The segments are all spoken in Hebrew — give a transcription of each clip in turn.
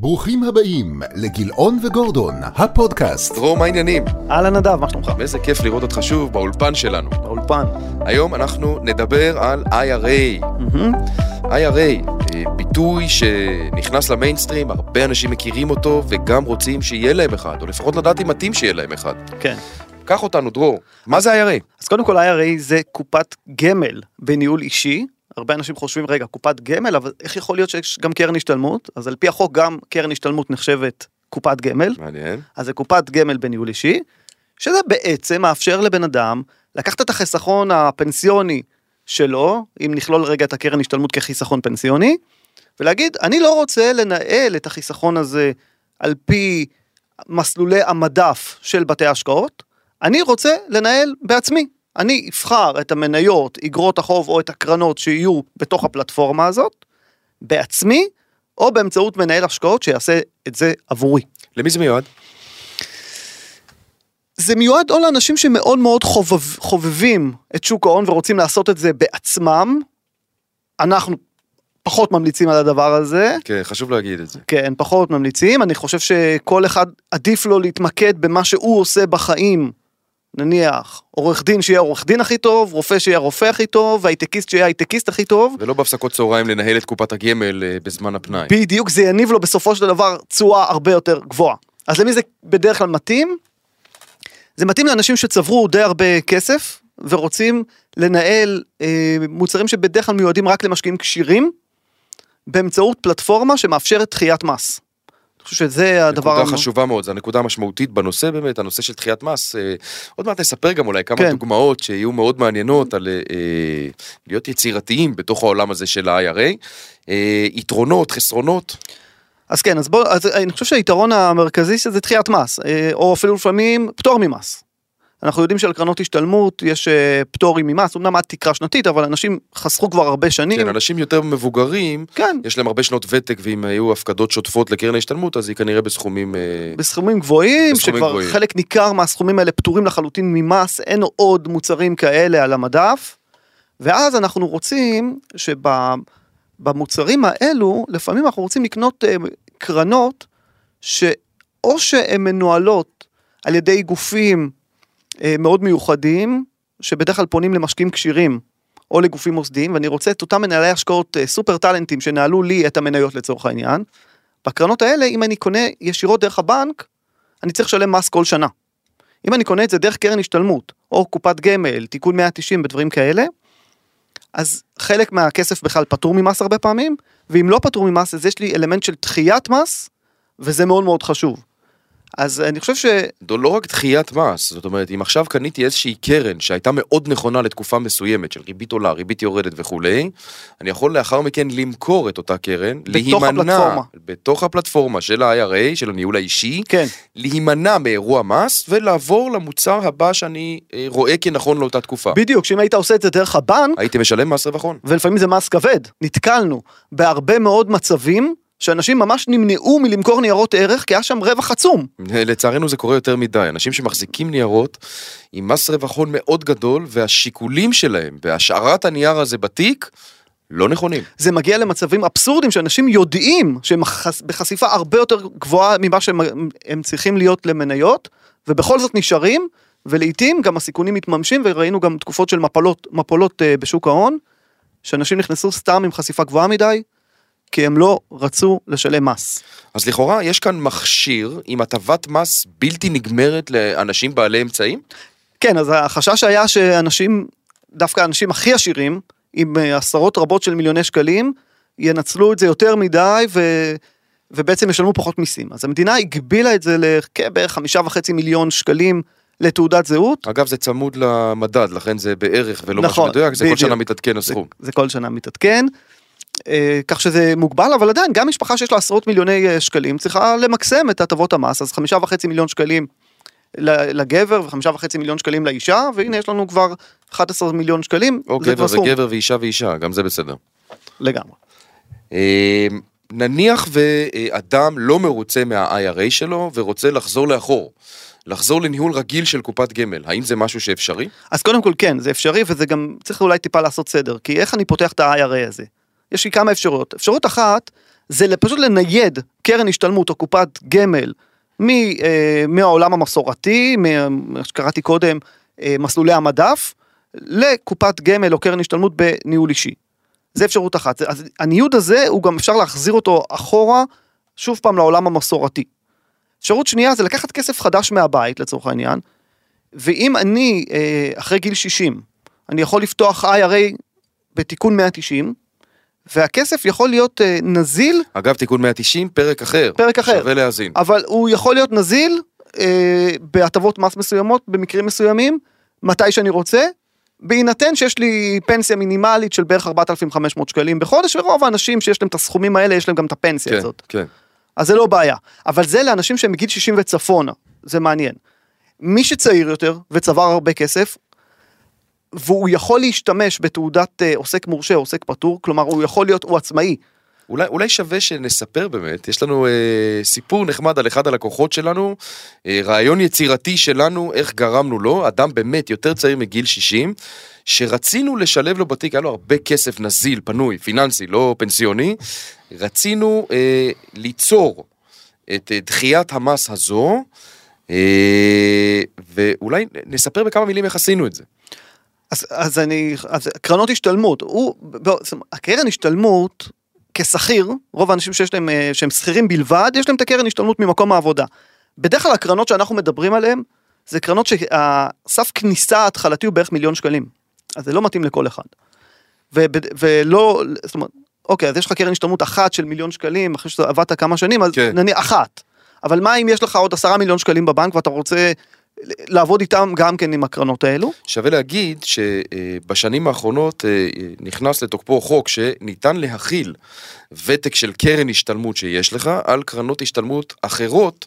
ברוכים הבאים לגילאון וגורדון, הפודקאסט. דרור, מה העניינים? אהלן נדב, מה שלומך? איזה כיף לראות אותך שוב באולפן שלנו. באולפן. היום אנחנו נדבר על IRA. מהמם. IRA, אה, ביטוי שנכנס למיינסטרים, הרבה אנשים מכירים אותו וגם רוצים שיהיה להם אחד, או לפחות לדעת אם מתאים שיהיה להם אחד. כן. קח אותנו, דרור. מה זה IRA? אז קודם כל IRA זה קופת גמל בניהול אישי. הרבה אנשים חושבים, רגע, קופת גמל, אבל איך יכול להיות שיש גם קרן השתלמות? אז על פי החוק גם קרן השתלמות נחשבת קופת גמל. מעניין. אז זה קופת גמל בניהול אישי, שזה בעצם מאפשר לבן אדם לקחת את החיסכון הפנסיוני שלו, אם נכלול רגע את הקרן השתלמות כחיסכון פנסיוני, ולהגיד, אני לא רוצה לנהל את החיסכון הזה על פי מסלולי המדף של בתי השקעות, אני רוצה לנהל בעצמי. אני אבחר את המניות, אגרות החוב או את הקרנות שיהיו בתוך הפלטפורמה הזאת, בעצמי, או באמצעות מנהל השקעות שיעשה את זה עבורי. למי זה מיועד? זה מיועד או לאנשים שמאוד מאוד חובב, חובבים את שוק ההון ורוצים לעשות את זה בעצמם. אנחנו פחות ממליצים על הדבר הזה. כן, חשוב להגיד את זה. כן, פחות ממליצים. אני חושב שכל אחד עדיף לו להתמקד במה שהוא עושה בחיים. נניח, עורך דין שיהיה עורך דין הכי טוב, רופא שיהיה הרופא הכי טוב, והייטקיסט שיהיה הייטקיסט הכי טוב. ולא בהפסקות צהריים לנהל את קופת הגמל אה, בזמן הפנאי. בדיוק, זה יניב לו בסופו של דבר תשואה הרבה יותר גבוהה. אז למי זה בדרך כלל מתאים? זה מתאים לאנשים שצברו די הרבה כסף ורוצים לנהל אה, מוצרים שבדרך כלל מיועדים רק למשקיעים כשירים באמצעות פלטפורמה שמאפשרת דחיית מס. אני חושב שזה הדבר... נקודה המ- חשובה מאוד, זו הנקודה המשמעותית בנושא באמת, הנושא של דחיית מס. אה, עוד מעט נספר גם אולי כמה כן. דוגמאות שיהיו מאוד מעניינות על אה, אה, להיות יצירתיים בתוך העולם הזה של ה-IRA. אה, יתרונות, חסרונות, אז כן, אז בוא, אז אני חושב שהיתרון המרכזי שזה דחיית מס, אה, או אפילו לפעמים פטור ממס. אנחנו יודעים שעל קרנות השתלמות יש אה, פטורים ממס, אמנם עד תקרה שנתית, אבל אנשים חסכו כבר הרבה שנים. כן, אנשים יותר מבוגרים, כן, יש להם הרבה שנות ותק, ואם היו הפקדות שוטפות לקרן ההשתלמות, אז היא כנראה בסכומים... אה, בסכומים גבוהים, בסכומים שכבר גבוהים. חלק ניכר מהסכומים האלה פטורים לחלוטין ממס, אין עוד מוצרים כאלה על המדף, ואז אנחנו רוצים שבמוצרים האלו, לפעמים אנחנו רוצים לקנות אה, קרנות, שאו שהן מנוהלות על ידי גופים מאוד מיוחדים, שבדרך כלל פונים למשקיעים כשירים, או לגופים מוסדיים, ואני רוצה את אותם מנהלי השקעות אה, סופר טאלנטים שנהלו לי את המניות לצורך העניין. בקרנות האלה, אם אני קונה ישירות דרך הבנק, אני צריך לשלם מס כל שנה. אם אני קונה את זה דרך קרן השתלמות, או קופת גמל, תיקון 190 ודברים כאלה, אז חלק מהכסף בכלל פטור ממס הרבה פעמים, ואם לא פטור ממס, אז יש לי אלמנט של דחיית מס, וזה מאוד מאוד חשוב. אז אני חושב ש... לא רק דחיית מס, זאת אומרת, אם עכשיו קניתי איזושהי קרן שהייתה מאוד נכונה לתקופה מסוימת של ריבית עולה, ריבית יורדת וכולי, אני יכול לאחר מכן למכור את אותה קרן, בתוך להימנע, הפלטפורמה. בתוך הפלטפורמה של ה-IRA, של הניהול האישי, כן, להימנע מאירוע מס ולעבור למוצר הבא שאני אה, רואה כנכון לאותה תקופה. בדיוק, שאם היית עושה את זה דרך הבנק, הייתי משלם מס רווח הון. ולפעמים זה מס כבד. נתקלנו בהרבה מאוד מצבים שאנשים ממש נמנעו מלמכור ניירות ערך כי היה שם רווח עצום. לצערנו זה קורה יותר מדי, אנשים שמחזיקים ניירות עם מס רווח הון מאוד גדול והשיקולים שלהם בהשארת הנייר הזה בתיק לא נכונים. זה מגיע למצבים אבסורדים שאנשים יודעים שהם חש- בחשיפה הרבה יותר גבוהה ממה שהם הם צריכים להיות למניות, ובכל זאת נשארים, ולעיתים גם הסיכונים מתממשים, וראינו גם תקופות של מפלות, מפולות אה, בשוק ההון, שאנשים נכנסו סתם עם חשיפה גבוהה מדי, כי הם לא רצו לשלם מס. אז לכאורה יש כאן מכשיר עם הטבת מס בלתי נגמרת לאנשים בעלי אמצעים? כן, אז החשש היה שאנשים, דווקא האנשים הכי עשירים, עם אה, עשרות רבות של מיליוני שקלים, ינצלו את זה יותר מדי ו... ובעצם ישלמו פחות מיסים. אז המדינה הגבילה את זה לכבערך חמישה וחצי מיליון שקלים לתעודת זהות. אגב זה צמוד למדד לכן זה בערך ולא נכון, משהו מדויק זה כל בדיוק. שנה מתעדכן זה, הסכום. זה כל שנה מתעדכן. אה, כך שזה מוגבל, אבל עדיין, גם משפחה שיש לה עשרות מיליוני אה, שקלים צריכה למקסם את הטבות המס, אז חמישה וחצי מיליון שקלים לגבר וחמישה וחצי מיליון שקלים לאישה, והנה יש לנו כבר 11 מיליון שקלים, או זה גבר וגבר ואישה ואישה גם זה בסדר. לגמרי. אה, נניח ואדם לא מרוצה מה-IRA שלו ורוצה לחזור לאחור. לחזור לניהול רגיל של קופת גמל, האם זה משהו שאפשרי? אז קודם כל כן, זה אפשרי וזה גם צריך אולי טיפה לעשות סדר, כי איך אני פותח את ה-IRA הזה? יש לי כמה אפשרויות. אפשרות אחת זה פשוט לנייד קרן השתלמות או קופת גמל מ, אה, מהעולם המסורתי, מה שקראתי קודם, אה, מסלולי המדף, לקופת גמל או קרן השתלמות בניהול אישי. זה אפשרות אחת. אז הניוד הזה, הוא גם אפשר להחזיר אותו אחורה, שוב פעם לעולם המסורתי. אפשרות שנייה זה לקחת כסף חדש מהבית לצורך העניין, ואם אני אה, אחרי גיל 60, אני יכול לפתוח IRA בתיקון 190, והכסף יכול להיות אה, נזיל, אגב, תיקון 190, פרק אחר. פרק אחר. שווה להאזין. אבל הוא יכול להיות נזיל אה, בהטבות מס מסוימות, במקרים מסוימים, מתי שאני רוצה, בהינתן שיש לי פנסיה מינימלית של בערך 4,500 שקלים בחודש, ורוב האנשים שיש להם את הסכומים האלה, יש להם גם את הפנסיה כן, הזאת. כן. אז זה לא בעיה. אבל זה לאנשים שהם מגיל 60 וצפונה, זה מעניין. מי שצעיר יותר וצבר הרבה כסף, והוא יכול להשתמש בתעודת אה, עוסק מורשה, עוסק פטור, כלומר הוא יכול להיות, הוא עצמאי. אולי, אולי שווה שנספר באמת, יש לנו אה, סיפור נחמד על אחד הלקוחות שלנו, אה, רעיון יצירתי שלנו, איך גרמנו לו, אדם באמת יותר צעיר מגיל 60, שרצינו לשלב לו בתיק, היה לו הרבה כסף נזיל, פנוי, פיננסי, לא פנסיוני, רצינו אה, ליצור את אה, דחיית המס הזו, אה, ואולי נספר בכמה מילים איך עשינו את זה. אז, אז אני, אז קרנות השתלמות, הוא, ב- זאת הקרן השתלמות כשכיר, רוב האנשים שיש להם, אה, שהם שכירים בלבד, יש להם את הקרן השתלמות ממקום העבודה. בדרך כלל הקרנות שאנחנו מדברים עליהן, זה קרנות שהסף כניסה ההתחלתי הוא בערך מיליון שקלים. אז זה לא מתאים לכל אחד. וב, ולא, זאת אומרת, אוקיי, אז יש לך קרן השתלמות אחת של מיליון שקלים, אחרי שעבדת כמה שנים, אז כן. נניח אחת. אבל מה אם יש לך עוד עשרה מיליון שקלים בבנק ואתה רוצה לעבוד איתם גם כן עם הקרנות האלו? שווה להגיד שבשנים האחרונות אה, נכנס לתוקפו חוק שניתן להכיל ותק של קרן השתלמות שיש לך על קרנות השתלמות אחרות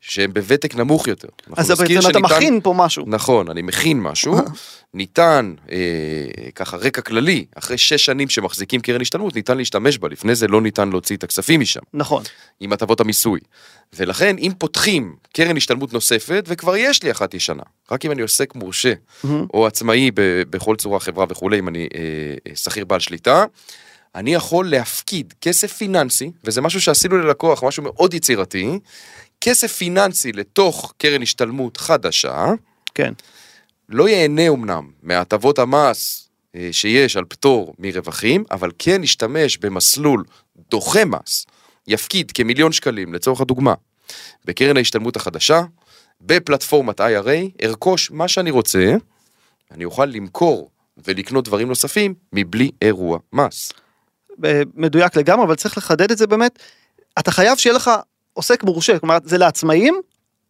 שהן בוותק נמוך יותר. אז נזכיר בעצם אתה שניתן- מכין פה משהו. נכון, אני מכין משהו, ניתן, אה, ככה רקע כללי, אחרי שש שנים שמחזיקים קרן השתלמות, ניתן להשתמש בה, לפני זה לא ניתן להוציא את הכספים משם, נכון. עם הטבות המיסוי. ולכן, אם פותחים קרן השתלמות נוספת, וכבר יש לי אחת ישנה, רק אם אני עוסק מורשה, מהמם. או עצמאי ב- בכל צורה, חברה וכולי, אם אני אה, אה, שכיר בעל שליטה, אני יכול להפקיד כסף פיננסי, וזה משהו שעשינו ללקוח, משהו מאוד יצירתי, כסף פיננסי לתוך קרן השתלמות חדשה, כן. לא ייהנה אמנם מהטבות המס אה, שיש על פטור מרווחים, אבל כן ישתמש במסלול דוחה מס, יפקיד כמיליון שקלים, לצורך הדוגמה, בקרן ההשתלמות החדשה, בפלטפורמת IRA, ארכוש מה שאני רוצה, אני אוכל למכור ולקנות דברים נוספים מבלי אירוע מס. אה, מדויק לגמרי, אבל צריך לחדד את זה באמת. אתה חייב שיהיה לך עוסק מורשה, כלומר זה לעצמאים,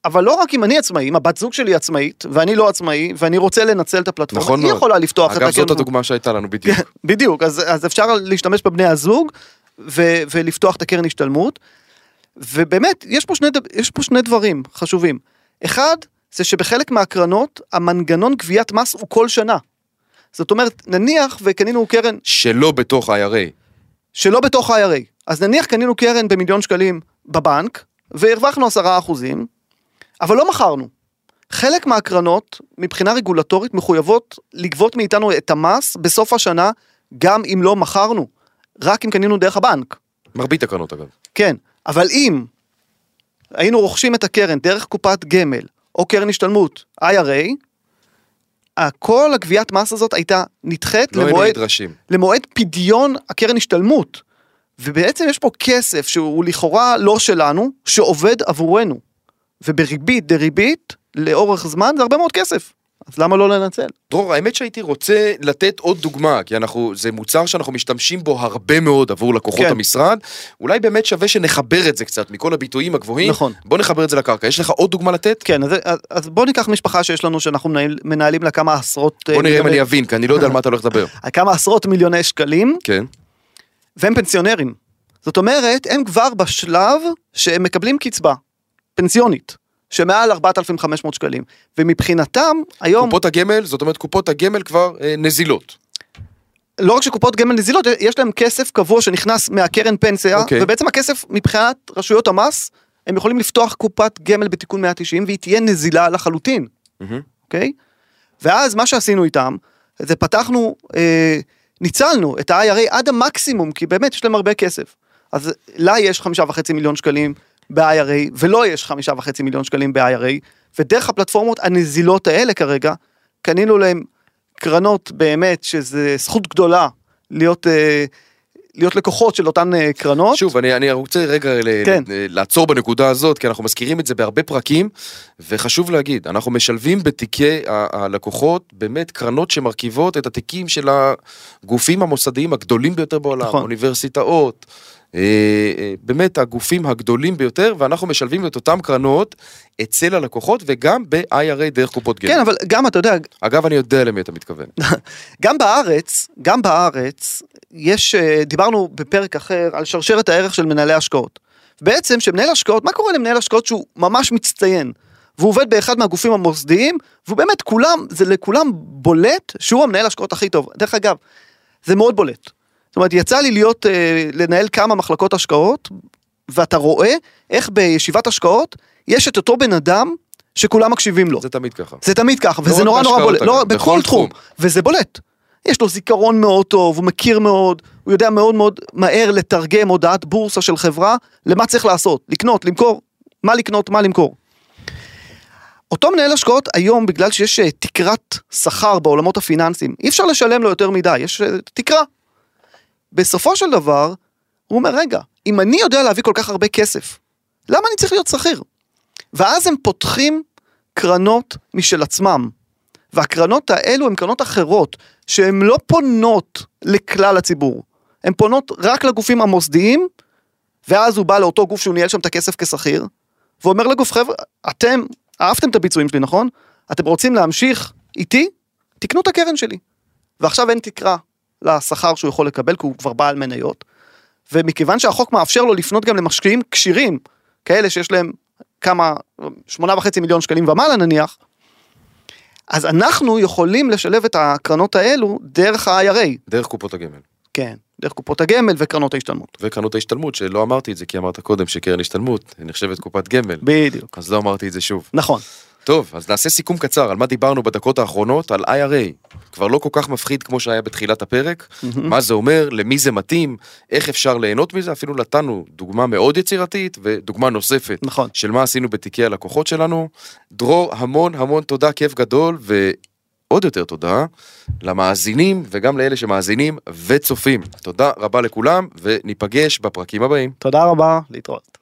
אבל לא רק אם אני עצמאי, אם הבת זוג שלי עצמאית, ואני לא עצמאי, ואני רוצה לנצל את הפלטפורמה, נכון היא מאוד. יכולה לפתוח את אגב, זאת הקרן. הדוגמה שהייתה לנו בדיוק. בדיוק, אז, אז אפשר להשתמש בבני הזוג ו, ולפתוח את הקרן השתלמות. ובאמת, יש פה, שני, יש פה שני דברים חשובים. אחד, זה שבחלק מהקרנות, המנגנון גביית מס הוא כל שנה. זאת אומרת, נניח וקנינו קרן שלא בתוך IRA. שלא בתוך ה-IRA. אז נניח קנינו קרן במיליון שקלים בבנק, והרווחנו עשרה אחוזים, אבל לא מכרנו. חלק מהקרנות, מבחינה רגולטורית, מחויבות לגבות מאיתנו את המס בסוף השנה, גם אם לא מכרנו. רק אם קנינו דרך הבנק. מרבית הקרנות אגב. כן, אבל אם היינו רוכשים את הקרן דרך קופת גמל, או קרן השתלמות, IRA, כל הגביית מס הזאת הייתה נדחית לא למועד. למועד פדיון הקרן השתלמות. ובעצם יש פה כסף שהוא לכאורה לא שלנו, שעובד עבורנו. ובריבית דריבית, לאורך זמן זה הרבה מאוד כסף. אז למה לא לנצל? דרור, האמת שהייתי רוצה לתת עוד דוגמה, כי אנחנו, זה מוצר שאנחנו משתמשים בו הרבה מאוד עבור לקוחות כן. המשרד. אולי באמת שווה שנחבר את זה קצת מכל הביטויים הגבוהים. נכון. בוא נחבר את זה לקרקע. יש לך עוד דוגמה לתת? כן, אז, אז- בוא ניקח משפחה שיש לנו שאנחנו מנהל, מנהלים לה כמה עשרות... אה, בוא נראה אם אני אבין, כי אני לא יודע על מה אתה הולך לדבר. כמה עשרות מיליוני שקלים, כן. והם פנסיונרים. זאת אומרת, הם כבר בשלב שהם מקבלים קצבה פנסיונית, שמעל 4,500 שקלים. ומבחינתם, היום, קופות הגמל, זאת אומרת קופות הגמל כבר אה, נזילות. לא רק שקופות גמל נזילות, יש להם כסף קבוע שנכנס מהקרן פנסיה, אוקיי. ובעצם הכסף מבחינת רשויות המס, הם יכולים לפתוח קופת גמל בתיקון 190 והיא תהיה נזילה לחלוטין. אוקיי? ואז מה שעשינו איתם, זה פתחנו, אה, ניצלנו את ה-IRA עד המקסימום, כי באמת יש להם הרבה כסף. אז לה יש חמישה וחצי מיליון שקלים ב-IRA, ולא יש חמישה וחצי מיליון שקלים ב-IRA, ודרך הפלטפורמות הנזילות האלה כרגע, קנינו להם קרנות באמת, שזה זכות גדולה להיות, אה, להיות לקוחות של אותן אה, קרנות. שוב, אני, אני רוצה רגע כן. לעצור בנקודה הזאת, כי אנחנו מזכירים את זה בהרבה פרקים, וחשוב להגיד, אנחנו משלבים בתיקי הלקוחות באמת קרנות שמרכיבות את התיקים של הגופים המוסדיים הגדולים ביותר בעולם, נכון. אוניברסיטאות, באמת הגופים הגדולים ביותר, ואנחנו משלבים את אותם קרנות אצל הלקוחות וגם ב-IRA דרך קופות גמל. כן, אבל גם, אתה יודע, אגב, אני יודע למי אתה מתכוון. גם בארץ, גם בארץ, יש, אה, דיברנו בפרק אחר על שרשרת הערך של מנהלי השקעות. בעצם שמנהל השקעות, מה קורה למנהל השקעות שהוא ממש מצטיין? והוא עובד באחד מהגופים המוסדיים, והוא באמת כולם, זה לכולם בולט שהוא המנהל השקעות הכי טוב. דרך אגב, זה מאוד בולט. זאת אומרת, יצא לי להיות, אה, לנהל כמה מחלקות השקעות, ואתה רואה איך בישיבת השקעות יש את אותו בן אדם שכולם מקשיבים לו. זה תמיד ככה. זה תמיד ככה, וזה רק נורא נורא בולט, לא, בכל תחום, תחום. וזה בולט. יש לו זיכרון מאוד טוב, הוא מכיר מאוד, הוא יודע מאוד מאוד מהר לתרגם הודעת בורסה של חברה למה צריך לעשות, לקנות, למכור, מה לקנות, מה למכור. אותו מנהל השקעות היום, בגלל שיש אה, תקרת שכר בעולמות הפיננסיים, אי אפשר לשלם לו יותר מדי, יש אה, תקרה. בסופו של דבר, הוא אומר, רגע, אם אני יודע להביא כל כך הרבה כסף, למה אני צריך להיות שכיר? ואז הם פותחים קרנות משל עצמם. והקרנות האלו הן קרנות אחרות, שהן לא פונות לכלל הציבור. הן פונות רק לגופים המוסדיים, ואז הוא בא לאותו גוף שהוא ניהל שם את הכסף כשכיר, ואומר לגוף, חבר'ה, אתם אהבתם את הביצועים שלי, נכון? אתם רוצים להמשיך איתי? תקנו את הקרן שלי. ועכשיו אין תקרה לשכר שהוא יכול לקבל, כי הוא כבר בעל מניות. ומכיוון שהחוק מאפשר לו לפנות גם למשקיעים כשירים, כאלה שיש להם כמה, שמונה וחצי מיליון שקלים ומעלה נניח, אז אנחנו יכולים לשלב את הקרנות האלו דרך ה-IRA. דרך קופות הגמל. כן, דרך קופות הגמל וקרנות ההשתלמות. וקרנות ההשתלמות, שלא אמרתי את זה כי אמרת קודם שקרן השתלמות נחשבת קופת גמל. בדיוק. אז לא אמרתי את זה שוב. נכון. טוב, אז נעשה סיכום קצר על מה דיברנו בדקות האחרונות, על IRA. כבר לא כל כך מפחיד כמו שהיה בתחילת הפרק. מה זה אומר, למי זה מתאים, איך אפשר ליהנות מזה, אפילו נתנו דוגמה מאוד יצירתית ודוגמה נוספת. נכון. של מה עשינו בתיקי הלקוחות שלנו. דרור, המון המון תודה, כיף גדול, ועוד יותר תודה למאזינים וגם לאלה שמאזינים וצופים. תודה רבה לכולם, וניפגש בפרקים הבאים. תודה רבה, להתראות.